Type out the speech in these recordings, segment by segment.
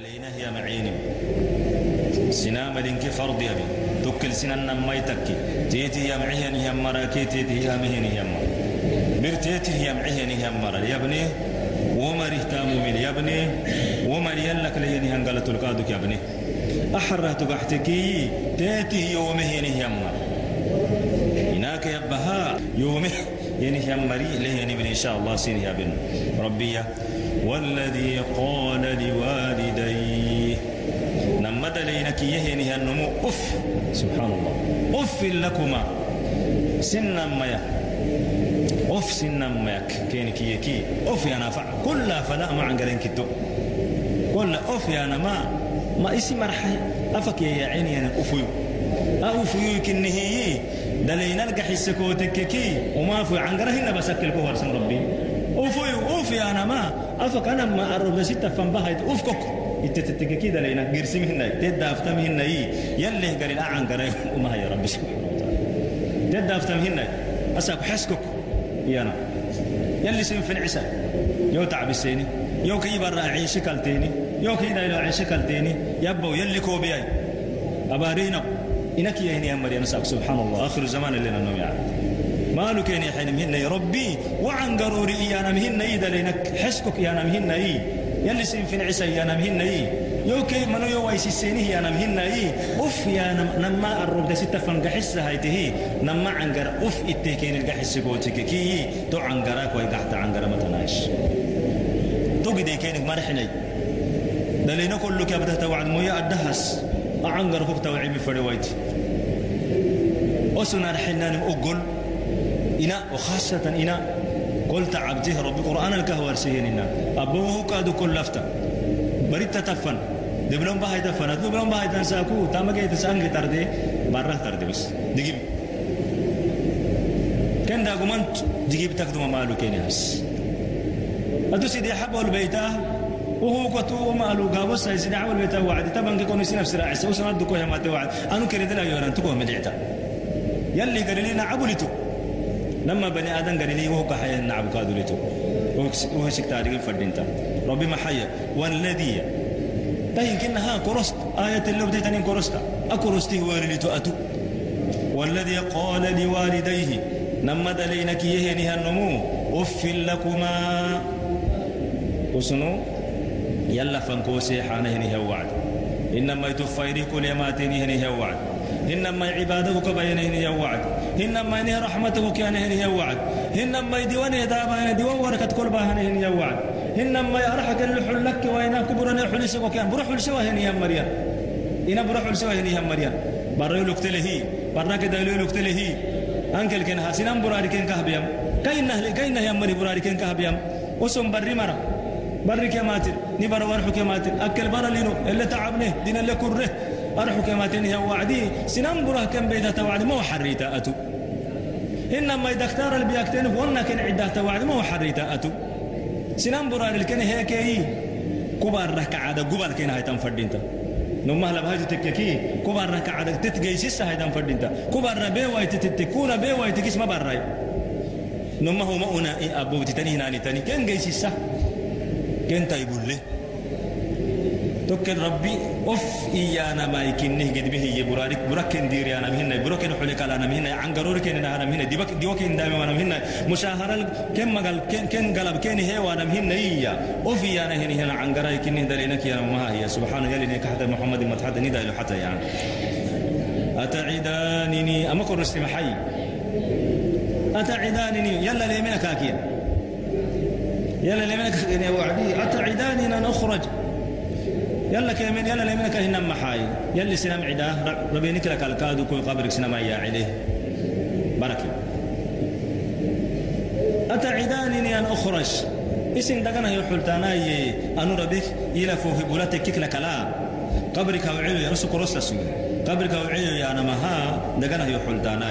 دلينا هي معيني سنام لينك فرض يبي توكل سنان ما يتكي تيتي هي معين هي مراكي تيتي هي مهين هي مر برتيتي هي معين هي يا ابني ومر اهتاموا من يا ابني ومر يلك لين هنقلت القادك يا ابني أحرت بحتكي تيتي يومهين هي مر هناك يبها يومه يعني يا مري له يعني إن شاء الله سين يا بن. ربي والذي قال لينك يهني النمو أف سبحان الله أف لكما سنا ميا أف سنا ميا كينك يكي أف يا نافع كل فلا ما عن قرين كتو كل أف يا ما ما اسم مرحي أفك يا عيني أنا أفيو أفيو كنهي دلينا لك حسكوتك كي وما في عن قرهن بسكل كوهر سم ربي أفيو أف يا أنا ما أفك أنا ما أرد ستة فنبهت أفكك ittetittike kida layna girsimhinay teddaaftamhinay yalleh gari acan garay umaha ya rabbi subhanahu wa ta'ala teddaaftamhinay asaku xeskok iyana yalli sin fincisa yo tacbiseeni yo kiibarra ciishi kalteeni yo kiidaylo ciishi kalteeni yabbow yalli koobiyay abaariina inakiyahini yamariyana sak subhanallah akhiru zaman lena nom مالك يعني حين مهنا ربي. وعن قروري إيانا مهنا إذا لينك حسكك إيانا مهنا إيه يلي سين في عيسى يا نمهن إي. يوكي منو يو ويسي سيني يا نمهن إي. أوف يا نم نما الرب ده ستة فن قحس هايته نما عنقر أوف اتكين القحس قوتك كي. تو عنقراك وي قحت عنقر متناش تو قدي كينك مرحني دلينا كله كبده توعد مويا الدهس عنقر فوق توعي بفري ويتي أسنا رحلنا أقول. إنا وخاصة إنا قلت عبده ربي قرآن الكهوار سيهننا أبوه كادو كل لفتا بريت تتفن. دبلون بها يتفن دبلون بها يتنساكو تاما كي تسانك تردي. برا تردي بس. دقيب كان دا قمنت دقيب تكدو مالو كيني هس. أدو سيدي حبه البيتا وهو كتو مالو قابوس سيدي حبه البيتا وعد. تبان كيكون يسي نفس راعي سوسنا الدكو يا ماتي وعد. أنو كريد لا يوران تكو مدعتا يلي قريلين عبولتو لما بني آدم لي وهو كحيا نعم كادو لتو وهو شك تاريخ فردينتا. ربي ما حيا. والذي. تهين كنا ها كرست آية اللي بديتني كرستا أكرستي هو لتو أتو. والذي قال لوالديه. نما دلينك يهنها النمو. أف لكما. وسنو يلا فانكوسي حانه هني وعد. إنما يتفيري كل يماتين هني وعد. إنما عبادتك بينهن يا وعد. إنما إنه رحمتك كانهن يا وعد إنما يديوان يدابا ديوان وركت كل باهنهن يا وعد إنما يرحك اللحل لك وإنا كبرنا حلس وكان بروح السواهن يا مريم إنا بروح السواهن يا مريم بريو لكتله برنا كده لكتله أنكل كن حسنان براري كن كهبيام كاينة كاينة يا مري براري كن كهبيام وسم بري مرة بري كماتن نبر ورحو كماتن أكل برا لينو اللي تعبنه دين اللي كره أرحو كما تنهي وعدي سنان بره كم بيدة توعد ما حريتا أتو إنما إذا اختار البياكتين وأنا كن عدة توعد ما حريتا أتو؟ سنان بره الكن هيك كبار ركعة قبل كن هاي تنفردينتا. نما هلا بهاي تككي كبار ركعة تتجيسس هاي تنفردينتا. كبار ربي واي تتكونا بي واي تكيس ما براي نما هو ما أنا أبو تتني هنا تاني. كن جيسس كن تايبول له توكل ربي. اوف ايانا ما يكنه قد به يبرارك بركن دير انا مهنا بركن حلك انا مهنا عن قرورك انا مهنا ديبك ديوكن دائما انا مهنا مشاهره كم قال كن قلب كن هي وانا مهنا اوف ايانا هنا هنا عن يا ما هي سبحان حتى محمد ما تحدى حتى يعني أتعدانني أما رسم حي أتعدانني يلا لي منك أكيد يلا لي منك يا وعدي أتعدانني أن أخرج يلا كيمين يلا لمنك هنا محاي. يلي سنام عدا. ربينك لك الكادو كوي قبرك سنام يا عليه بركة. أتعدانني أن أخرج؟ اسم دقنا يحلتانا أنو ربك يلفو في بولاتك كيك لك لا. قبرك وعيو يا رسول كروستا قبرك وعيو يا نمها. دقنا يحلتانا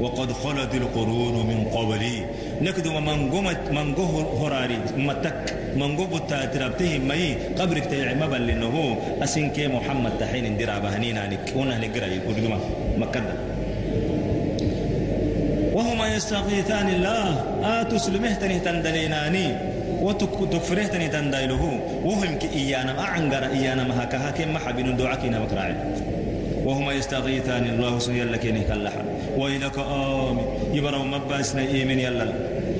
وقد خلت القرون من قبلي. نكدو من قمت من قه هراري. متك. من قبو تاتربته مي قبرك تيعي مبل لأنه أسنك محمد تحين اندرع بهنينا نك. ونه نقرأ يقول مكدا وهما يستغيثان الله. آتوا سلمه تنه تندليناني. تندايله وهم كي إيانا أعنقر إيانا ما هكا هكا ما حبين دعاك مكراعي وهما يستغيثان الله سن يلا كيني ويلك آمين. يبرو مباسنا إيمن يلا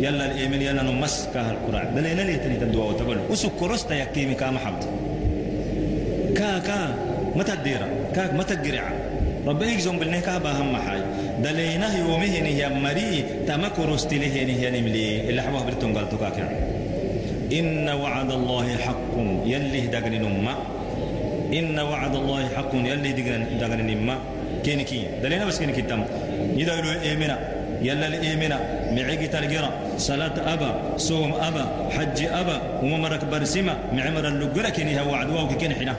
يلا الإيمن يلا نمس كهل قرع دلينا ليتني تدعو وتقول وسكرست يكيمي كام حمد كا كا متى الديرة؟ كا متى الجرعة ربي يجزم بالنه كهبا هم حاي دلينا يومه نهي مري تمكرست له نهي نملي. اللي حبه برتون قال تكاكا إن وعد الله حق. يلي دقن نما. إن وعد الله حق. يلي دقن نما. كينكي دلينا بس كينكي تم. يدعو إيمنا يلا الإيمنا معيقي تلقرا صلاة أبا صوم أبا حج أبا وممرك برسمة معمر اللقرة كيني هو وعد واو كيني حنا.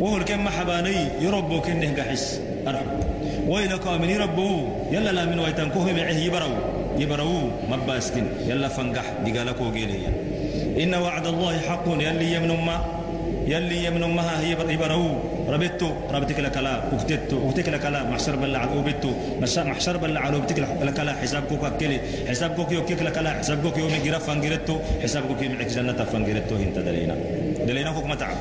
وهو الكم حباني يربو كيني قحس. أرحب وإلى كامل يربو. يلا لا من ويتنكوه معه يبرو. يبرو مباستين يلا فنقح دقالكو قيلي إن وعد الله حق. يلي يمن ما يلي يمن هي يبرو. ربتو ربتك لك لا وكتتو وكتك لك لا محشر بلا على وبتو محشر بلا على وبتك لك لا حسابك كلي حسابك يوكيك لك لا حسابك يوم جرا فانجرتو حسابك يمعك جنة فانجرتو هنت دلينا. دلينا فوق متعب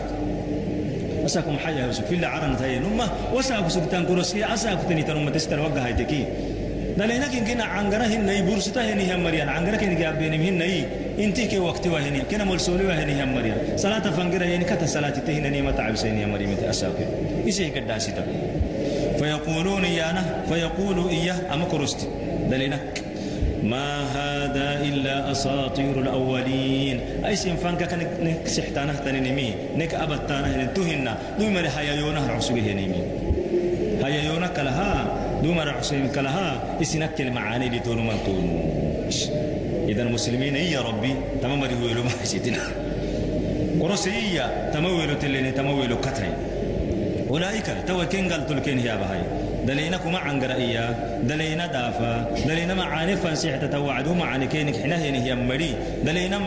أساكم حيا يوسف. في العرن تاي نما وساكم سبتان كروسكي أساكم تني تنم تستر وجه هايتكي دلينا كن كنا عنجرا هن ني بورستا هني هم مريان. عنجرا كن جابين من ني انتي كي وقت وهني كنا ملسولي وهني هم مريان صلاة فانجرا يعني كتا صلاة تهنا ني متعب سيني هم مريم أساكم إيش هيك الداسيتا فيقولون إيانا فيقول إياه أما كروستي دلينا ما هذا إلا أساطير الأولين أي سنفانك كان سحتانه تنمي نك أبتانه نتوهنا دوما هيا يونه عصبه نمي هيا يونه كلها دوما عصبه كلها إسنك المعاني لتونو من تونو إذا المسلمين يا ربي تمام ريهو يلو ما حسيتنا ورسية تمويلو تلين تمويلو كتري. أولئك تو كين قال تلكين يا بهاي. دلينا كما عن قرائية دلينا دافا دلينا معاني فانسيح تتوعدوا معاني كينك حنا هي مري. دلينا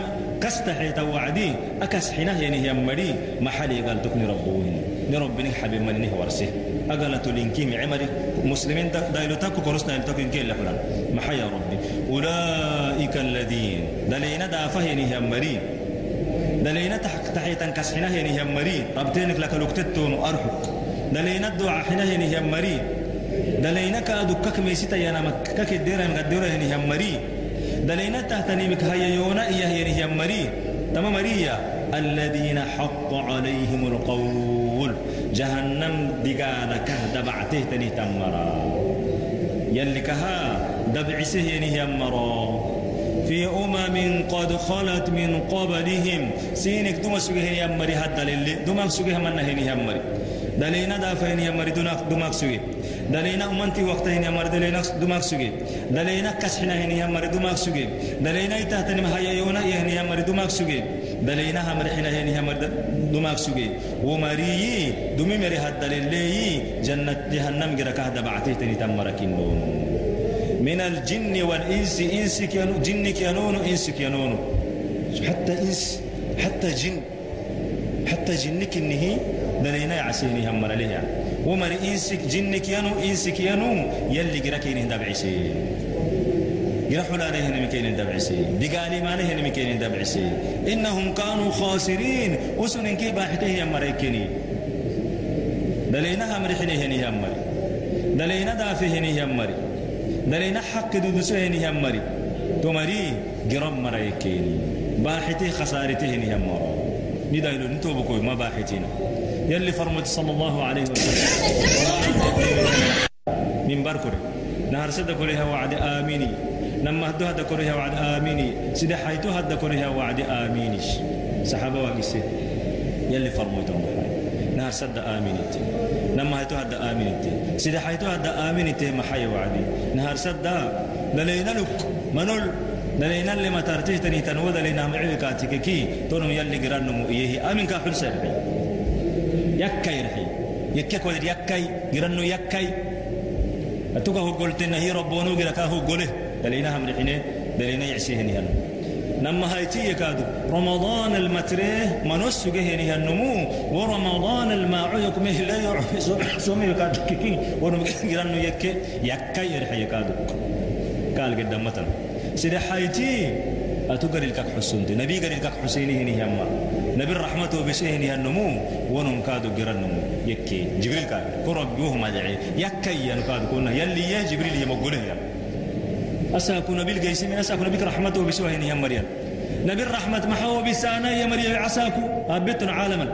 كستحي توعدي أكس حنا هي مري. محلي قال تكني ربوهن. لربني حبيب منه ورسه. أقلت لينكي معمري مسلمين دايلو تاكو كورسنا يلتاكو إنكي لحلان محيا ربي. أولئك الذين. دلينا دافا هي مري دلينا تحيتا كسحنا هي مري ربتينك لك لكتتون أرحب دلينا الدعاء حنا هي مري دلينا كادو كك ميسيتا نما كك ديرا مقدرة هني هم مري دلينا تهتني بك هيا يونا إياه هي هم مري تما مريا الذين حق عليهم القول. جهنم دقانا كهد بعته تني تمرا. يلي كها دبعسه هني مرا. في أمم قد خلت من قبلهم. سينك دوما سوغي هني مري. هذا اللي دوما سوغي من هني مري. دلينا دافين يا مري. دوما سوغي دلينا أمانتي وقتها هني أمر دلينا دماغ سجى دلينا كسحنا هني أمر دماغ سجى دلينا يتهتني مهيا يونا هني أمر دماغ سجى دلينا همر حنا هني أمر دماغ سجى ومري دمي مري هاد دليل. جنة جهنم جركه دبعته تني تمركين من الجن والإنس إنس كانوا جن كانون إنس كانون حتى إنس حتى جن حتى جنك إنه دلينا يعسيني هم عليه يعني ومر إنسك جنك ينو إنسك ينو يلي قركين دبعسي. يرحل عليه مكين دبعسي. دقالي ما له مكين دبعسي. إنهم كانوا خاسرين. وسن كي باحته يمريكني دلينا مرحني هني يمري دلينا دافه هني يمري دلينا حق دودسه هني يمري تمري جرم مريكيني باحته خسارته هني يمري ندايلو نتوبكوي ما باحتينا. يلي فرمت صلى الله عليه وسلم. من بركره نهار سد كلها وعد آميني. نما هدو هدا كلها وعد آميني. سيدا حيتو هدا كلها وعد آمينيش صحابة واقسي يلي فرموتهم نهار سد آمينتي نما هيتو هدا آمينتي سيدا حيتو هدا آمينتي ما حي وعدي. نهار سد للينا لك. منول دلينا اللي ما ترتيه تني تنود لنا معي كاتككي تونم يلي قرانمو إيه آمين كافر سرحي. يكاي رحي. يكاي كودر يكاي. جرنو يكاي. أتوقع هو قلت إن ربونو جرا كهو قوله دلينا هم رحينه. دلينا يعسيه هنا نما هايتي يكادو رمضان المتريه منوس جهني النمو ورمضان الماعو يكمه لا يعفس سومي يكادو كيكي. ونمجرنو يكاي يكاي رحي يكادو قال قدام مثلا سيدي حايتي أتقر الكك حسنت نبي قر الكك حسينه نهما نبي الرحمة وبسيه النمو. ونم كادو قر النمو يكي. جبريل كاد كرب يوهم أدعي يكي ينكاد كنا يلي يا جبريل يمقله يا. أساكو نبي القيسم أساكو نبي الرحمة وبسيه نهما مريم. نبي الرحمة محاو بسانا يا مريم عساكو أبتنا عالما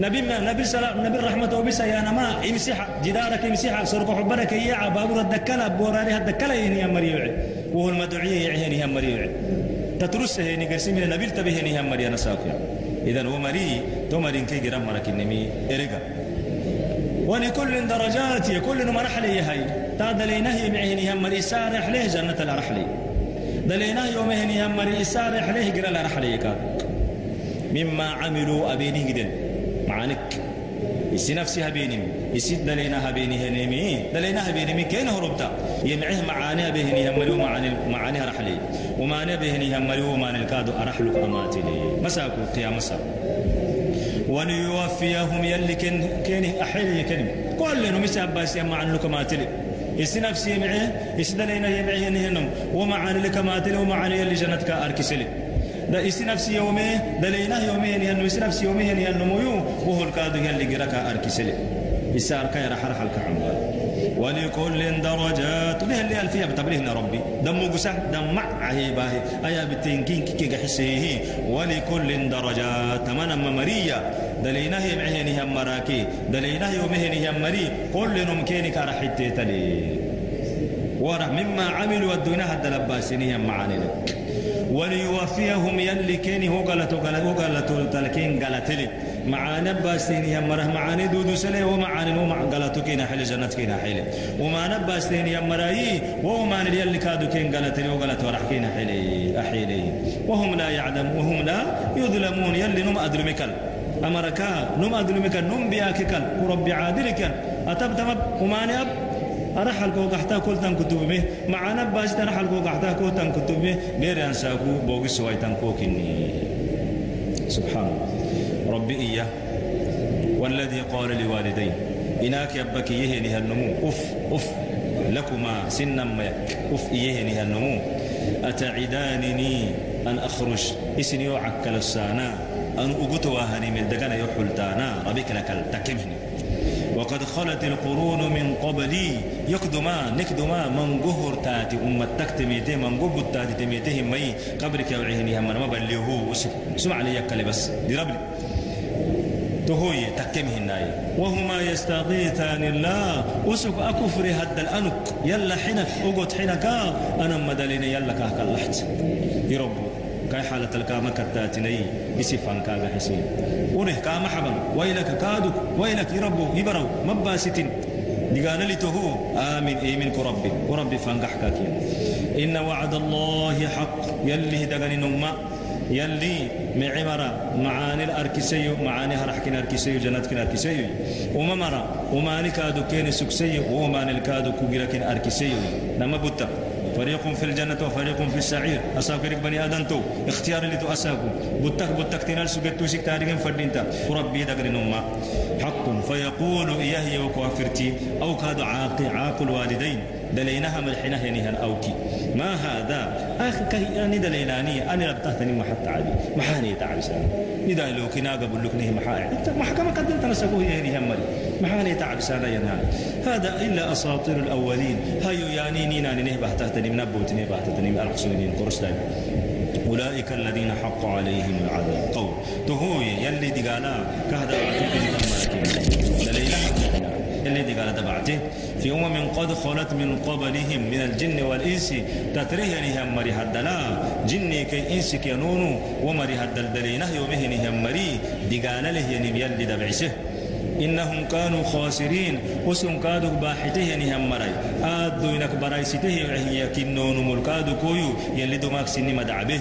نبي ما نبي سلام نبي الرحمة وبس يا نما امسح جدارك امسح سرق حبرك يا بابور الدكلا بوراني الدكلا يا مريم. وهو المدعية يا مريم. تترسه هني قسم من نبي تبه هني هم مريم نساقيا إذا هو مري تو مرين كي جرام مرك النمي إرجع. ولكل درجات كل مرحلة هاي. تعدلينه يمعهني هم مري سارح له جنة الأرحلي دلينا يومهني هم مري سارح له جرى الأرحلي مما عملوا أبيني جدًا معانك. يسي نفسي هبيني يسي دلينا هبيني هنمي دلينا هبيني كين هربتا يمعه معاني بهني هملو معاني معاني رحلي بهني هملو ومعنى الكادو أرحلك أماتي لي. مساكو قيام مسا وليوفيهم يلي كن كين أحيلي كن كل نمسا باس يمعن لك ماتلي يسي نفسي يمعه يسي دلينا يمعه هنم؟ ومعاني لك ماتلي ومعاني يلي جنتك أركسلي دا إسي نفسي يومي؟ دلينا يومي ينو إسي نفسي يومي ينو ميو وهو الكادو يلي قرأك أركسلي إسي أركا يرح رح الكعمال ولكل درجات. له اللي ألفيها بتبليهنا ربي؟ دمو قسح دم مع. عهيباه أيا بتنكين كي قحسيه ولكل درجات. تمانا ممرية دليناه يمعهني هم مراكي دليناه يومهني هم مري كل نمكينك رحيتي تلي ورح مما عملوا الدنيا الدلباسيني هم معاني لك. وليوفيهم يلي كيني هو هو قالت تلكين قالت لي معانا باستين يا مرة معاني دودو سلي ومعاني ومع قالتو كينا حل جنة كينا حل وما نباستين يا مراي وما يلي كادو كين قالت لي وقالت ورح كينا حلي أحيلي. وهم لا يعلم وهم لا يظلمون. يلي نم أدرمكل أمركا نم أدرمكل نم بياككل وربي عادلكل أتبتمب وماني أب. أرحل كوك أحتا كل تن كتبه معنا باش ترحل كوك أحتا كل تن كتبه غير أنساكو بوغي سواي تن كوكني سبحان ربي إياه. والذي قال لوالديه إناك يبك يهني النمو. أف أف لكما سنا ما أف يهني النمو. أتعدانني أن أخرج؟ إسني وعكل السانا. أن أقتوا هني من دقنا يحلتانا ربك لك تكمهني وقد خلت القرون من قبلي. يقدما نكدما من قهر تاتي. أمة تكتميته من قبل تاتي تميته مي. قبرك يوعيني هم ما بليه سمع لي يكلي بس. دي ربلي تهوي تكمه الناي. وهما يستغيثان الله. وسك أكفر هد الأنك. يلا حنك أقعد حنك أنا مدلين يلا كهك اللحت يرب كاي حالة الكامة كتاتني بسفان كاغا حسين. ونه كاما حبا. ويلك كادك ويلك يربو يبرو مباستين دقال لي تهو آمين إيمين كربي وربي فانقح كاكين. إن وعد الله حق. يلي دقني نما يلي معمرة. معاني الأركسي معاني هرحكين أركسي جنتكين أركسي وممرة. وماني كادو كين سكسي وماني الكادو كوغيركين أركسي نما بوتا. فريق في الجنة وفريق في السعير. أساكرك بني آدم تو. اختيار اللي تو أساكو. بوتك بوتك تنال سجد توشك تاريخ فردينتا. وربي دقر نوما. حق فيقول إياه وكوافرتي أو كادو عاقي عاقل والدين دلينها ملحنة ينهن أوكي. ما هذا؟ أخي كهي يعني دليلاني. أنا لبتهتني ما حتى عادي ما حاني تعب سنة إذا لو كنا قبل لك نهي محاعد محكمة قدمت نسكوه يعني همري ما حاني تعب سنة ينهان هذا إلا أساطير الأولين. هايو يعني نينا نيه بحتهتني من أبوت نيه بحتهتني من أرقصنين قرصدان أولئك الذين حق عليهم العذاب. قول. تهوي يلي دي قالا كهذا أعطيك دليلها اللي دي قال تبعته. في أمم قد خلت من قبلهم من الجن والإنس تتريه نهم مري هدلا جني كي إنس كي نونو ومري هدل دلينه يومه نهم مري دي قال له ينم يلي دبعسه. إنهم كانوا خاسرين. وسن كادوا باحته نهم مري آدو إنك برايسته يكنون ملكادو كويو. يلي دماغ سني مدعبه.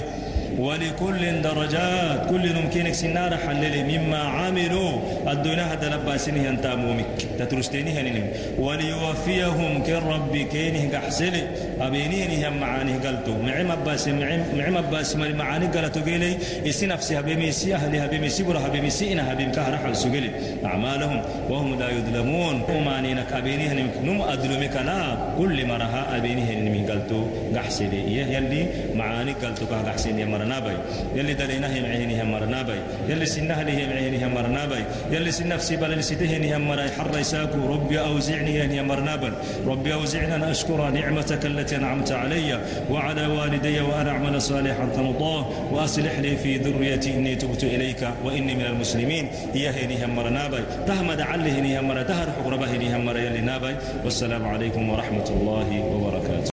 ولكل درجات. كل نمكنك سنار حلل مما عملوا الدنيا هذا لباسنه ينتامومك. تترستينه هنم وليوفيهم ربي كينه قحسلي أبينيه هم معاني قلتو معم أباس معم أباس معاني قلتو قيلي إسي نفسي هبيميسي أهلي هبيميسي برا هبيميسي إنا هبيم كهر حل سقلي أعمالهم وهم لا يظلمون ومانينك أبينيه نم أدلمك لا كل مرها أبينيه نم قلتو قحسلي يلي معاني قلتو قحسلي مرنا باي يلي دلينا هم عيني هم مرنا باي يلي سنها لي هم عيني هم مرنا باي يلي سن نفسي بل سيتهني هم مرا حر يساكو ربي أوزعني أن يمرنا بل ربي أوزعني أن أشكر نعمتك التي أنعمت علي وعلى والدي وأن أعمل صالحا ترضاه وأصلح لي في ذريتي إني تبت إليك وإني من المسلمين. هي هني هم مرنا باي تهمد عله هني هم مرا تهر حقربه هني هم مرا يلي نابي. والسلام عليكم ورحمة الله وبركاته.